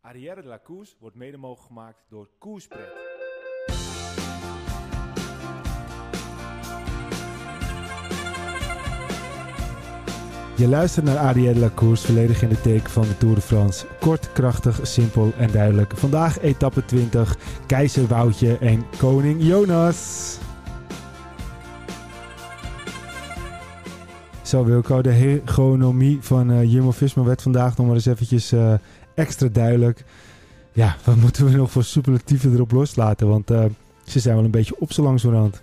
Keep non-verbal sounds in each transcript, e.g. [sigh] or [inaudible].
Arrière de la wordt mede mogelijk gemaakt door Koerspret. Je luistert naar Arrière de la Course, volledig in de teken van de Tour de France. Kort, krachtig, simpel en duidelijk. Vandaag etappe 20, Keizer Woutje en Koning Jonas. Zo Wilco, de hegonomie van uh, Jumbo-Visma werd vandaag nog maar eens eventjes uh, extra duidelijk. Ja, wat [laughs] moeten we nog voor superlatieven erop loslaten? Want uh, ze zijn wel een beetje op zo langzamerhand.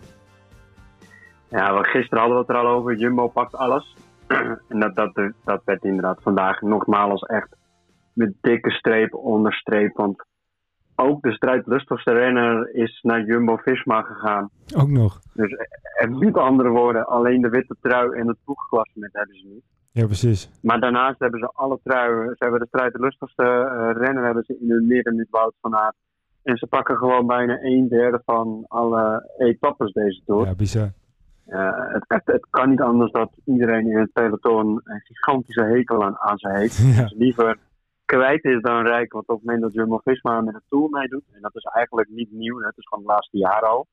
Ja, we gisteren hadden we het er al over. Jumbo pakt alles. [clears throat] en dat, dat, dat werd inderdaad vandaag nogmaals echt met dikke streep onderstreep. Want ook de strijdlustigste renner is naar Jumbo-Visma gegaan. Ook nog. Dus en met andere woorden, alleen de witte trui en het ploegklassement hebben ze niet. Ja, precies. Maar daarnaast hebben ze alle truien. Ze hebben de strijdlustigste uh, renner hebben ze in hun midden nu Wout van Aert. En ze pakken gewoon bijna een derde van alle etappes deze tour. Ja, bizar. Uh, het, het, het, kan niet anders dat iedereen in het peloton een gigantische hekel aan, aan ze heeft. [laughs] Ja. Dus liever kwijt is dan rijk. Want op het moment dat Jumbo-Visma met een Tour meedoet, en dat is eigenlijk niet nieuw, het is gewoon de laatste jaren al.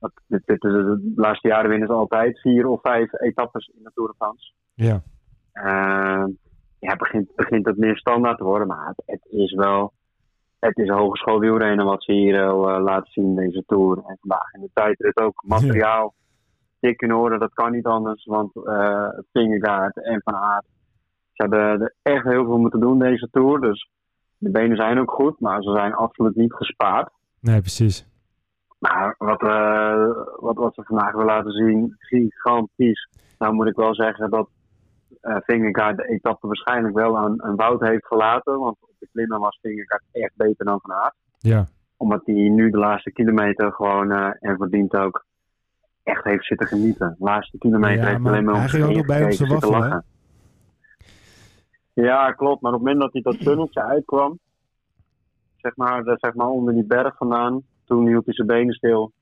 Dat, de laatste jaren winnen ze altijd vier of vijf etappes in de Tour de France. Ja. Uh, ja, begint, begint het meer standaard te worden, maar het, het is wel... Het is een hogeschool wielrennen wat ze hier uh, laten zien deze Tour. En vandaag in de tijdrit ook materiaal. Ja. Dik in orde, dat kan niet anders, want uh, Vingegaard en Van Aert ze hebben er echt heel veel moeten doen deze Tour. Dus de benen zijn ook goed, maar ze zijn absoluut niet gespaard. Nee, precies. Maar wat, uh, wat, wat ze vandaag willen laten zien, gigantisch. Nou moet ik wel zeggen dat uh, de etappe waarschijnlijk wel aan een woud heeft gelaten. Want op de klimmen was Vingegaard echt beter dan Van Aert. Ja. Omdat hij nu de laatste kilometer gewoon, uh, en verdient ook, echt heeft zitten genieten. De laatste kilometer ja, heeft alleen maar hij ging ook nog bij op zijn waffel, hè? Ja, klopt. Maar op het moment dat hij dat tunneltje uitkwam, zeg maar, zeg maar onder die berg vandaan, toen hield hij zijn benen stil.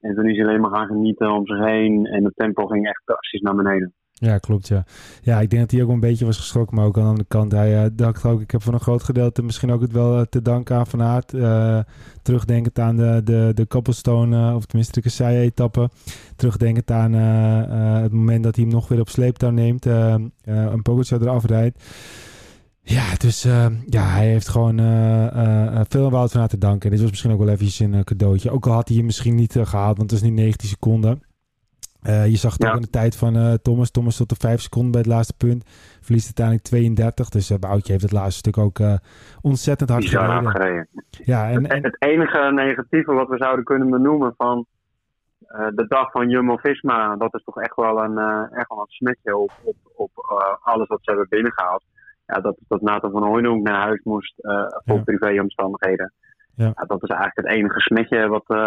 En toen is hij alleen maar gaan genieten om zich heen. En het tempo ging echt drastisch naar beneden. Ja, klopt, ja. Ja, ik denk dat hij ook een beetje was geschrokken. Maar ook aan de andere kant, hij uh, dacht ook... Ik heb voor een groot gedeelte misschien ook het wel uh, te danken aan Van Aert. Uh, terugdenkend aan de, de, de Cobblestone, of tenminste de Kassei-etappe. Terugdenkend aan het moment dat hij hem nog weer op sleeptouw neemt. een Pogacar eraf rijdt. Ja, dus uh, ja, hij heeft gewoon uh, uh, veel aan Wout van Aert te danken. Dit was misschien ook wel eventjes een cadeautje. Ook al had hij hem misschien niet gehaald, want het is nu 19 seconden. je zag het ja. ook in de tijd van Thomas. Thomas tot de 5 seconden bij het laatste punt. Verliest uiteindelijk 32. Dus Woutje heeft het laatste stuk ook ontzettend hard gereden. gereden. Ja, en, het, en... het enige negatieve wat we zouden kunnen benoemen van de dag van Jumbo-Visma... dat is toch echt wel een, echt wel een smetje op, op, op alles wat ze hebben binnengehaald ja, dat, dat Nathan van Hooydonk naar huis moest uh, voor ja. privéomstandigheden. Ja. ja. dat is eigenlijk het enige smetje wat, uh,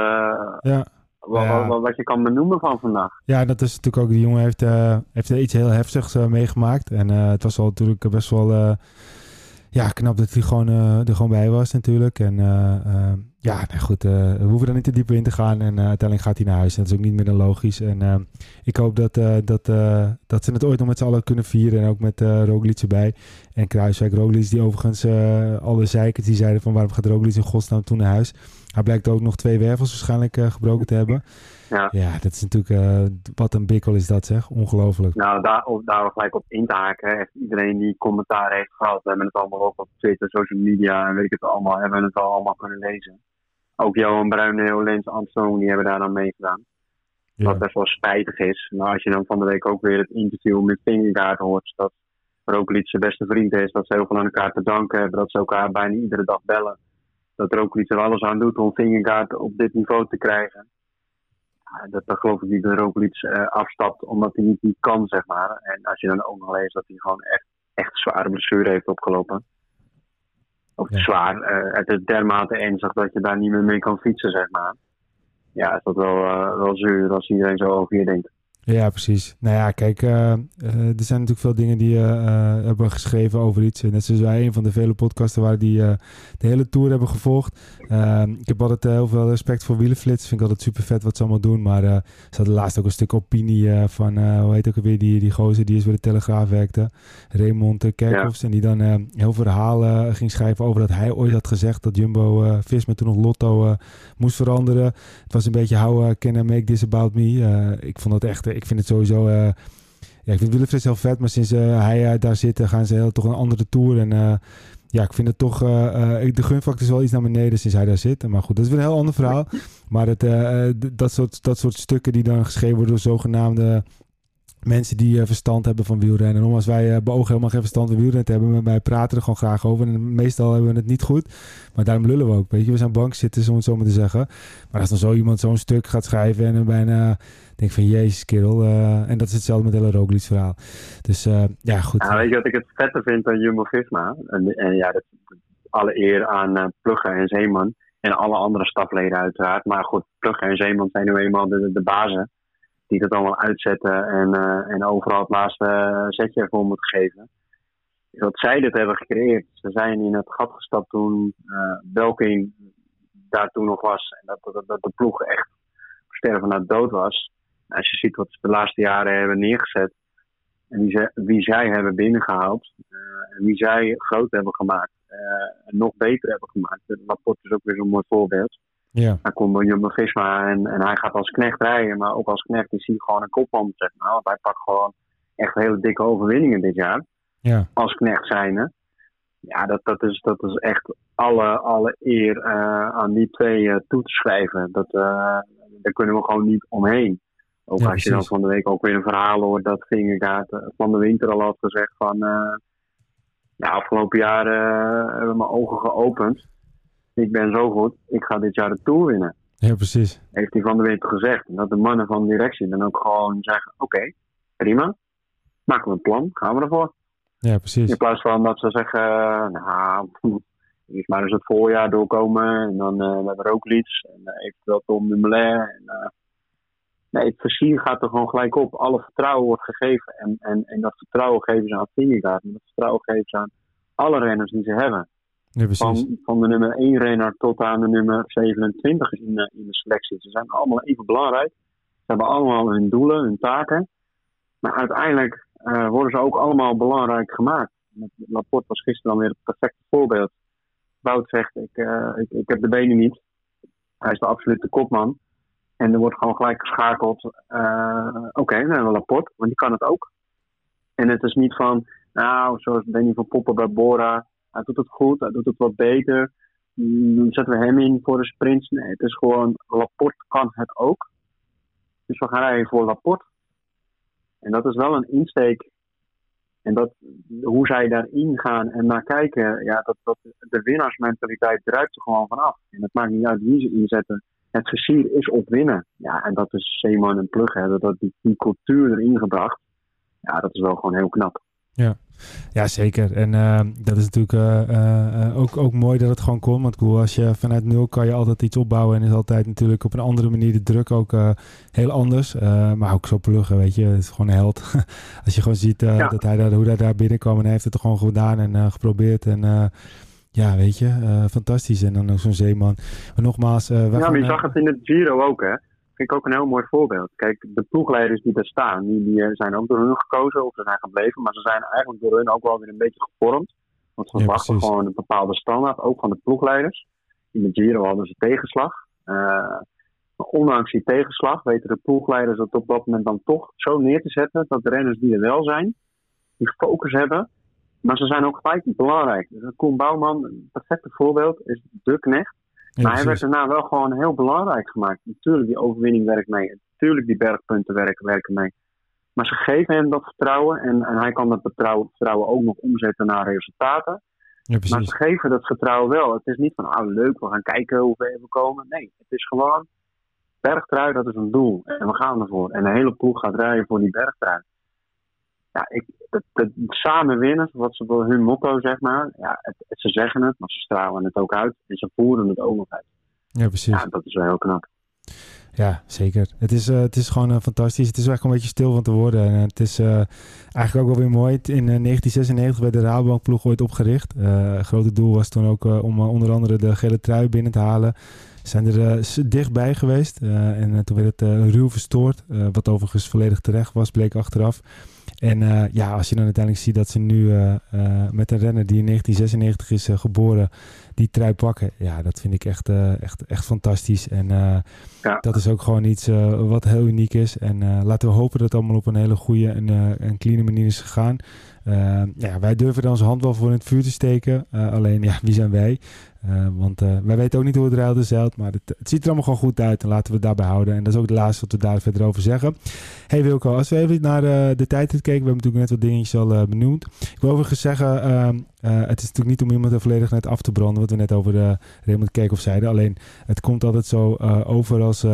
ja. wat, wat, wat, je kan benoemen van vandaag. Ja, dat is natuurlijk ook, de jongen heeft, uh, heeft iets heel heftigs meegemaakt. En het was al natuurlijk best wel ja, knap dat hij gewoon, er gewoon bij was natuurlijk. En ja, nou goed, we hoeven er niet te diep in te gaan. En uiteindelijk gaat hij naar huis. Dat is ook niet meer dan logisch. En ik hoop dat, dat, dat ze het ooit nog met z'n allen kunnen vieren. En ook met uh, erbij. En Kruiswijk, Roglic, die overigens alle zeikers die zeiden van waarom gaat Roglic in godsnaam toen naar huis. Hij blijkt ook nog twee wervels waarschijnlijk gebroken te hebben. Ja. ja, dat is natuurlijk, wat een bikkel is dat zeg. Ongelooflijk. Nou, daar, of daar gelijk op in te haken. Echt iedereen die commentaar heeft gehad. We hebben het allemaal ook op Twitter, social media en weet ik het allemaal. Hebben het al allemaal kunnen lezen. Ook Johan Bruineel, Lens Armstrong, die hebben daar dan meegedaan. Ja. Wat best wel spijtig is. Maar als je dan van de week ook weer het interview met Vingegaard hoort. Dat Roglic zijn beste vriend is. Dat ze heel veel aan elkaar te danken hebben. Dat ze elkaar bijna iedere dag bellen. Dat Roglic er alles aan doet om Vingegaard op dit niveau te krijgen. Ja, dat, dat geloof ik niet dat Roglic uh, afstapt omdat hij niet, niet kan, zeg maar. En als je dan ook nog leest dat hij gewoon echt, echt zware blessure heeft opgelopen. Of Ja. zwaar. eh, het is dermate ernstig dat je daar niet meer mee kan fietsen, zeg maar. Ja, is dat wel, eh, wel zuur als iedereen zo over je denkt. Ja, precies. Nou ja, kijk, uh, er zijn natuurlijk veel dingen die uh, hebben geschreven over iets. Net zoals wij, een van de vele podcasten waar die de hele tour hebben gevolgd. Ehm, ik heb altijd heel veel respect voor Wielenflits. Vind ik altijd super vet wat ze allemaal doen. Maar ze hadden laatst ook een stuk opinie van, hoe heet ook alweer, die, die gozer die eens bij de Telegraaf werkte. Raymond Kerkhoffs. En die dan heel veel verhalen ging schrijven over dat hij ooit had gezegd dat Jumbo-Visma toen nog Lotto moest veranderen. Het was een beetje, how can I make this about me? ik vond dat echt ik vind het sowieso... Uh, ja, ik vind Willefred heel vet, maar sinds uh, hij uh, daar zit, gaan ze heel, toch een andere tour. En ja, ik vind het toch... de gunfactor is wel iets naar beneden sinds hij daar zit. Maar goed, dat is weer een heel ander verhaal. [laughs] Maar het, dat, soort, dat soort stukken die dan geschreven worden door zogenaamde mensen die verstand hebben van wielrennen. En als wij uh, beogen helemaal geen verstand van wielrennen te hebben, wij praten er gewoon graag over. En meestal hebben we het niet goed. Maar daarom lullen we ook. Weet je, we zijn bankzitters, om het zo maar te zeggen. Maar als dan zo iemand zo'n stuk gaat schrijven en bijna denk van, jezus kerel. Uh, en dat is hetzelfde met hele Roglic verhaal. Dus ja, goed. Ja, weet je wat ik het vette vind aan Jumbo-Visma? En, en, ja, dat, alle eer aan uh, Plugge en Zeeman. En alle andere stafleden uiteraard. Maar goed, Plugge en Zeeman zijn nu eenmaal de, de bazen. Die dat allemaal uitzetten en, en overal het laatste zetje ervoor moeten geven. Dat zij dit hebben gecreëerd. Ze zijn in het gat gestapt toen Belkin daar toen nog was. En dat, dat, dat de ploeg echt sterven naar dood was. Als je ziet wat ze de laatste jaren hebben neergezet. En wie, zij, wie zij hebben binnengehaald. En wie zij groot hebben gemaakt. En nog beter hebben gemaakt. Laporte is ook weer zo'n mooi voorbeeld. Ja. Hij komt bij Jumbo-Visma en, en hij gaat als knecht rijden. Maar ook als knecht is hij gewoon een kopman, zeg maar. Want hij pakt gewoon echt hele dikke overwinningen dit jaar. Ja. Als knecht zijnde. Ja, dat, dat, is, dat is echt alle, alle eer uh, aan die twee toe te schrijven. Dat, daar kunnen we gewoon niet omheen. Ook als je dan van de week ook weer een verhaal hoort dat Vingegaard eh, van de winter al had gezegd van... Ja, afgelopen jaren uh, hebben mijn ogen geopend. Ik ben zo goed, ik ga dit jaar de Tour winnen. Ja, precies. Heeft hij van de winter gezegd. En dat de mannen van de directie dan ook gewoon zeggen, oké, prima. Maken we een plan, gaan we ervoor. Ja, precies. In plaats van dat ze zeggen, nou, [laughs] eerst maar eens het voorjaar doorkomen. En dan uh, met Rooklieds en uh, eventueel Tom Dumoulin. En, uh, Nee, het versier gaat er gewoon gelijk op. Alle vertrouwen wordt gegeven. En, en, en dat vertrouwen geven ze aan Vingegaard. En dat vertrouwen geven ze aan alle renners die ze hebben. Van, van de nummer 1 renner tot aan de nummer 27 in de, in de selectie. Ze zijn allemaal even belangrijk. Ze hebben allemaal hun doelen, hun taken. Maar uiteindelijk uh, worden ze ook allemaal belangrijk gemaakt. Laporte was gisteren dan weer het perfecte voorbeeld. Wout zegt, ik, uh, ik, ik heb de benen niet. Hij is de absolute kopman. En er wordt gewoon gelijk geschakeld. Oké, hebben we Laporte, want die kan het ook. En het is niet van, nou, zoals Danny van Poppen bij Bora. Hij doet het goed, hij doet het wat beter. Dan zetten we hem in voor de sprint. Nee, het is gewoon, Laporte kan het ook. Dus we gaan rijden voor Laporte. En dat is wel een insteek. En dat, hoe zij daarin gaan en naar kijken, ja, dat, dat, de winnaarsmentaliteit druipt er gewoon vanaf. En het maakt niet uit wie ze inzetten het versier is op winnen. Ja, en dat is Zeeman en Plug hebben dat die, die cultuur erin gebracht. Ja, dat is wel gewoon heel knap. Ja, ja zeker. En uh, dat is natuurlijk uh, uh, ook, ook mooi dat het gewoon kon. Want cool, als je vanuit nul kan je altijd iets opbouwen. En is altijd natuurlijk op een andere manier de druk ook heel anders. maar ook zo pluggen, weet je. Het is gewoon een held. [laughs] als je gewoon ziet dat hij daar, hoe hij daar binnenkwam. En hij heeft het er gewoon gedaan en geprobeerd. En ja, weet je, fantastisch. En dan nog zo'n zeeman. Maar nogmaals... Ja, maar je zag het in het Giro ook, hè. Vind ik ook een heel mooi voorbeeld. Kijk, de ploegleiders die daar staan, die, die zijn ook door hun gekozen of ze zijn gebleven. Maar ze zijn eigenlijk door hun ook wel weer een beetje gevormd. Want ze verwachten gewoon een bepaalde standaard, ook van de ploegleiders. In de Giro hadden ze tegenslag. Uh, ondanks die tegenslag weten de ploegleiders dat op dat moment dan toch zo neer te zetten dat de renners die er wel zijn, die focus hebben maar ze zijn ook gelijk belangrijk. Dus Koen Bouwman, een perfecte voorbeeld, is de knecht. Maar hij werd daarna wel gewoon heel belangrijk gemaakt. Natuurlijk, die overwinning werkt mee. Natuurlijk, die bergpunten werken, werken mee. Maar ze geven hem dat vertrouwen. En, en hij kan dat vertrouwen, vertrouwen ook nog omzetten naar resultaten. Ja, maar ze geven dat vertrouwen wel. Het is niet van, ah leuk, we gaan kijken hoe ver we komen. Nee, het is gewoon, bergtrui, dat is een doel. En we gaan ervoor. En de hele ploeg gaat rijden voor die bergtrui ja, ik, het, samen winnen, wat ze voor hun motto zeg maar. Ja, het, ze zeggen het, maar ze stralen het ook uit en ze voeren het ook nog uit. Ja, precies. Ja, dat is wel heel knap. Ja, zeker. Het is, uh, het is gewoon uh, fantastisch. Het is echt een beetje stil van te worden. En het is uh, eigenlijk ook wel weer mooi. In 1996 werd de Rabobank ploeg ooit opgericht. het grote doel was toen ook om onder andere de gele trui binnen te halen. Zijn er dichtbij geweest. en toen werd het ruw verstoord. wat overigens volledig terecht was, bleek achteraf. En ja, als je dan uiteindelijk ziet dat ze nu met een renner die in 1996 is geboren die trui pakken. Ja, dat vind ik echt, uh, echt, echt fantastisch. En uh, ja. dat is ook gewoon iets uh, wat heel uniek is. En laten we hopen dat het allemaal op een hele goede en, en clean manier is gegaan. ja, wij durven dan onze hand wel voor in het vuur te steken. alleen, ja, wie zijn wij? want wij weten ook niet hoe het ruilt zeilt. Maar het, het, ziet er allemaal gewoon goed uit. En laten we het daarbij houden. En dat is ook het laatste wat we daar verder over zeggen. Hey Wilco, als we even naar de tijd kijken. We hebben natuurlijk net wat dingetjes al benoemd. Ik wil overigens zeggen... Uh, het is natuurlijk niet om iemand er volledig net af te branden, wat we net over de Raymond Kerkhoff zeiden. Alleen het komt altijd zo uh, over als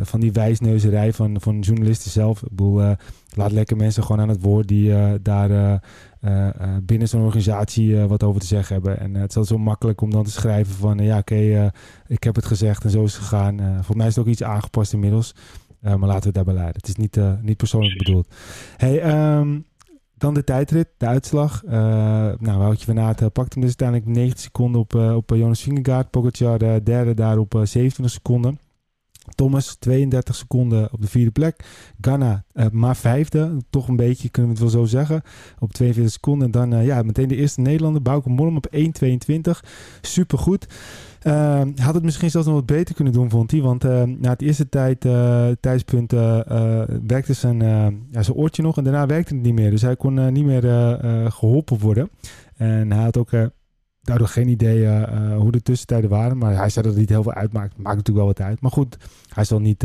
van die wijsneuzerij van, van journalisten zelf. Ik bedoel, laat lekker mensen gewoon aan het woord die daar binnen zo'n organisatie wat over te zeggen hebben. En het is altijd zo makkelijk om dan te schrijven van ja, oké, ik heb het gezegd en zo is het gegaan. voor mij is het ook iets aangepast inmiddels. maar laten we het daarbij leiden. Het is niet, niet persoonlijk bedoeld. Hey, um, dan de tijdrit, de uitslag. Uh, nou, Woutje van Aert uh, pakte hem dus uiteindelijk 90 seconden op, uh, op Jonas Vingegaard. Pogacar derde daar op 27 seconden. Thomas 32 seconden op de vierde plek. Ganna maar vijfde. Toch een beetje, kunnen we het wel zo zeggen. Op 42 seconden. En dan ja, meteen de eerste Nederlander. Bauke Mollem op 1.22. Supergoed. Uh, had het misschien zelfs nog wat beter kunnen doen, vond hij. Want uh, na het eerste tijd, uh, tijdspunt uh, werkte zijn, ja, zijn oortje nog en daarna werkte het niet meer. Dus hij kon niet meer geholpen worden. En hij had ook daardoor geen idee hoe de tussentijden waren. Maar hij zei dat het niet heel veel uitmaakt. Maakt natuurlijk wel wat uit. Maar goed, hij zal niet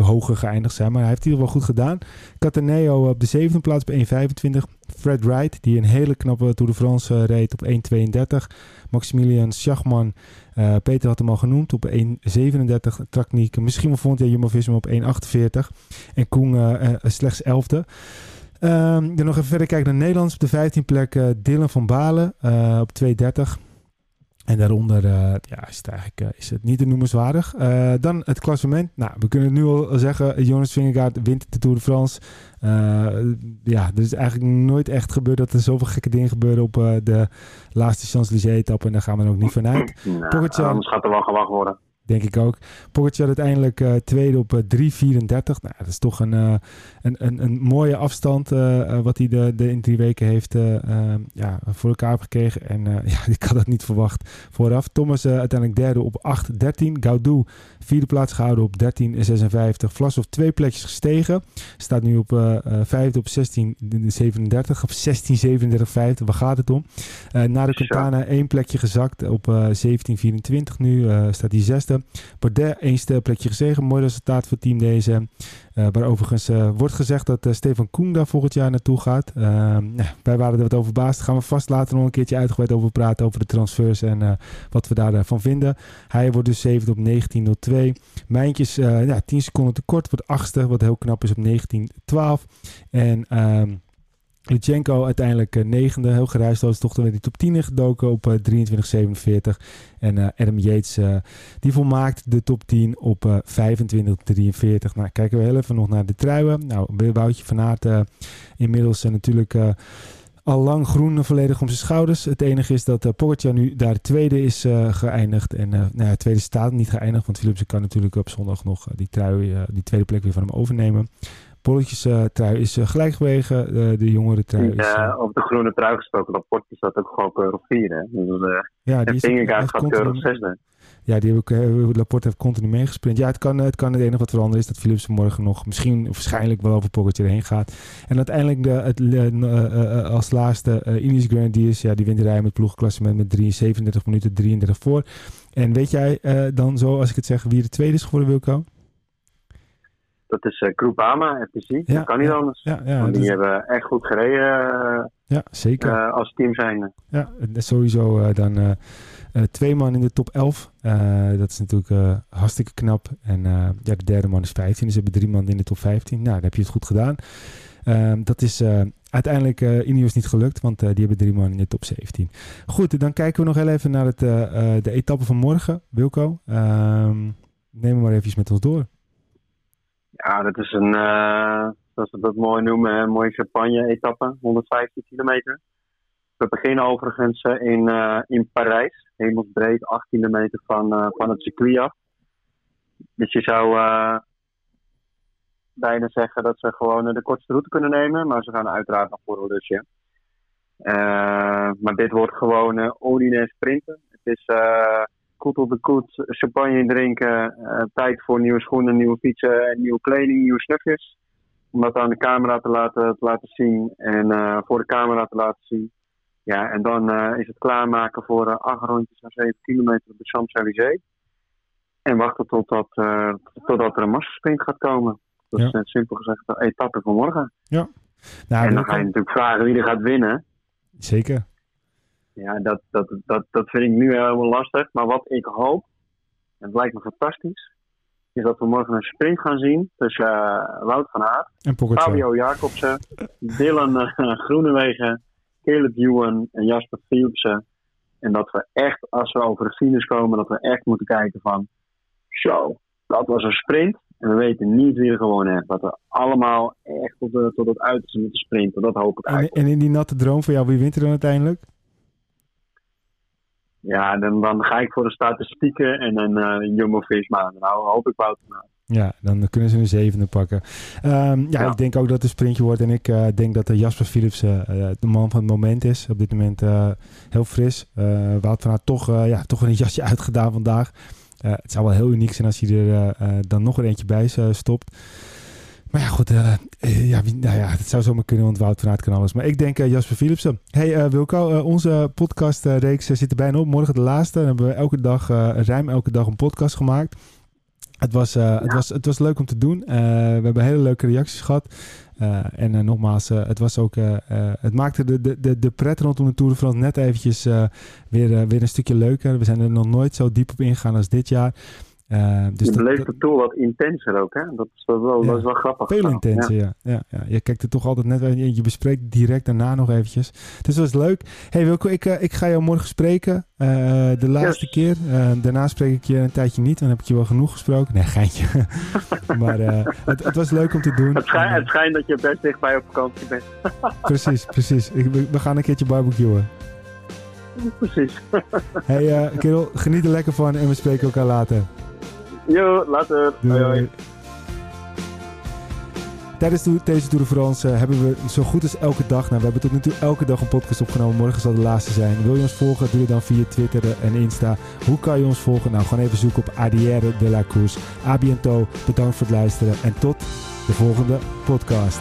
hoger geëindigd zijn. Maar hij heeft het in ieder geval goed gedaan. Cataneo op de zevende plaats op 1.25. Fred Wright, die een hele knappe Tour de France reed op 1.32. Maximilian Schachman, uh, Peter had hem al genoemd, op 1,37. Trakniek, misschien wel vond hij Jumbo-Visma op 1,48. En Koen uh, slechts 11e. Um, dan nog even verder kijken naar Nederlands. Op de 15 plek uh, Dylan van Balen uh, op 2,30. En daaronder uh, ja, is, het eigenlijk, is het niet te noemenswaardig. Dan het klassement. Nou, we kunnen nu al zeggen, Jonas Vingegaard wint de Tour de France. ja, er is eigenlijk nooit echt gebeurd dat er zoveel gekke dingen gebeuren op de laatste Champs-Élysées-etappe. En daar gaan we ook niet vanuit. Nou, anders gaat er wel gewacht worden. Denk ik ook. Pogacar uiteindelijk uh, tweede op uh, eh, 3.34. Nou, dat is toch een, uh, een, een, een, mooie afstand wat hij de, de in drie weken heeft ja, voor elkaar heeft gekregen. En [laughs] ja, ik had dat niet verwacht vooraf. Thomas uiteindelijk derde op 8.13. Gaudu vierde plaats gehouden op 13.56. Vlasov twee plekjes gestegen. Staat nu op vijfde op 16.37 of 16.37.50. Waar gaat het om? na de Quintana één plekje gezakt op 17.24 nu. staat hij zesde. Bardet één plekje gezegen. Mooi resultaat voor team deze. Uh, waar overigens uh, wordt gezegd dat uh, Stefan Koen daar volgend jaar naartoe gaat. [laughs] Nou, wij waren er wat over verbaasd. Gaan we vast later nog een keertje uitgebreid over praten. Over de transfers en wat we daarvan vinden. Hij wordt dus 7 op 19.02. Mijntjes ja, 10 seconden tekort. Wordt achtste. Wat heel knap is op 19.12. En... Lutsenko uiteindelijk uh, negende, heel geruisloos. Toch weer die top 10 gedoken op uh, eh, 23,47. En uh, Adam Yates, die volmaakt de top 10 op 25,43. Nou, kijken we heel even nog naar de truien. Nou, Woutje van Aert inmiddels natuurlijk al lang groen volledig om zijn schouders. Het enige is dat uh, nu daar tweede is geëindigd. En nou ja, tweede staat niet geëindigd. Want Philipsen kan natuurlijk op zondag nog die trui, die tweede plek weer van hem overnemen. Bolletjes uh, trui is uh, gelijk gewegen. Uh, de jongere trui is... op de groene trui gesproken. Dat potje staat ook gewoon keurig 4. Hè? Dus, ja, die is, gaat keurig 6. Ja, die heb ik, Laporte heeft continu meegesprint. Ja, het kan, het kan het enige wat veranderen is dat Philips morgen nog misschien, waarschijnlijk wel over Pogacar heen gaat. En uiteindelijk de, het, als laatste uh, Ineos Grand is, ja, die wint de rij met ploegklassement met 37 minuten 33 voor. En weet jij dan zo, als ik het zeg, wie de tweede is geworden, Wilco? Dat is uh, Groupama, FTC. Ja, dat kan niet anders. Ja, ja, Want die hebben echt goed gereden. Uh, ja, zeker. Uh, als team zijn. Ja, sowieso dan twee man in de top 11. dat is natuurlijk hartstikke knap. En ja, de derde man is 15. Dus hebben drie man in de top 15. Nou, dan heb je het goed gedaan. Ehm, dat is uiteindelijk uh, Ineos niet gelukt, want die hebben drie man in de top 17. Goed, dan kijken we nog heel even naar het, de etappe van morgen, Wilco. Um, neem hem maar even met ons door. Ja, dat is een, uh, zoals we dat mooi noemen, een mooie champagne-etappe, 115 kilometer. We beginnen overigens in, uh, in Parijs, hemelsbreed, 8 kilometer van, uh, van het circuit af. Dus je zou bijna zeggen dat ze gewoon de kortste route kunnen nemen, maar ze gaan uiteraard nog voor een lusje. maar dit wordt gewoon ordinair sprinten. Het is koet op de koet, champagne drinken, uh, tijd voor nieuwe schoenen, nieuwe fietsen, nieuwe kleding, nieuwe snufjes. Om dat aan de camera te laten, te laten zien en uh, voor de camera te laten zien. Ja, en dan uh, is het klaarmaken voor acht rondjes en zeven kilometer op de Champs-Élysées. En wachten totdat, totdat er een massasprint gaat komen. Dat is simpel gezegd de etappe van morgen. Ja. Nou, en dan ga je natuurlijk vragen wie er gaat winnen. Zeker. Ja, dat, dat, dat, dat vind ik nu helemaal lastig. Maar wat ik hoop, en het lijkt me fantastisch, is dat we morgen een sprint gaan zien tussen uh, Wout van Aert, Fabio Jacobsen, Dylan uh, Groenewegen, Caleb Ewan en Jasper Philipsen. En dat we echt, als we over de finish komen, dat we echt moeten kijken van, zo, dat was een sprint. En we weten niet wie er gewoon heeft. Dat we allemaal echt tot, de, tot het uiterste moeten sprinten. Dat hoop ik eigenlijk. En, en in die natte droom van jou, wie wint er dan uiteindelijk? Ja, dan, dan ga ik voor de statistieken en dan uh, Jumbo-Visma. Nou hoop ik van Ja, dan kunnen ze een zevende pakken. Um, ja, ik denk ook dat het een sprintje wordt. En ik uh, denk dat uh, Jasper Philips uh, de man van het moment is. Op dit moment heel fris. Wout van Aert toch, ja, toch een [laughs] jasje uitgedaan vandaag. het zou wel heel uniek zijn als hij er dan nog een eentje bij stopt. Maar ja, goed. Uh, ja, nou ja, het zou zomaar kunnen, want Wout van Aert kan alles. Maar ik denk uh, Jasper Philipsen. Hey Wilco, onze podcastreeks zit er bijna op. Morgen de laatste. Dan hebben we elke dag, ruim elke dag een podcast gemaakt. Het was, het, was, het was leuk om te doen. we hebben hele leuke reacties gehad. en nogmaals, het, was ook, het maakte de, de, de, de pret rondom de Tour de France net eventjes weer, weer een stukje leuker. We zijn er nog nooit zo diep op ingegaan als dit jaar. Uh, dus je beleeft het toch wat intenser ook, hè? Dat is wel, dat is wel grappig. Veel intenser, ja. Ja. ja. Je kijkt er toch altijd net... Je bespreekt direct daarna nog eventjes. Dus dat was leuk. hey Wilco, ik, uh, ik ga jou morgen spreken. Uh, de laatste keer. daarna spreek ik je een tijdje niet. Dan heb ik je wel genoeg gesproken. Nee, geintje. [laughs] maar het, het, was leuk om te doen. Het schijnt, het schijnt dat je best dichtbij op vakantie bent. [laughs] precies, precies. Ik, we gaan een keertje barbecuen. Precies. hey kerel, geniet er lekker van en we spreken elkaar later. Jo, later. Doei. Hoi, Tijdens deze Tour de France uh, hebben we zo goed als elke dag, nou we hebben tot nu toe elke dag een podcast opgenomen. Morgen zal de laatste zijn. Wil je ons volgen? Doe het dan via Twitter en Insta. Hoe kan je ons volgen? Nou, gewoon even zoeken op Adière de la Course. A bientôt. Bedankt voor het luisteren en tot de volgende podcast.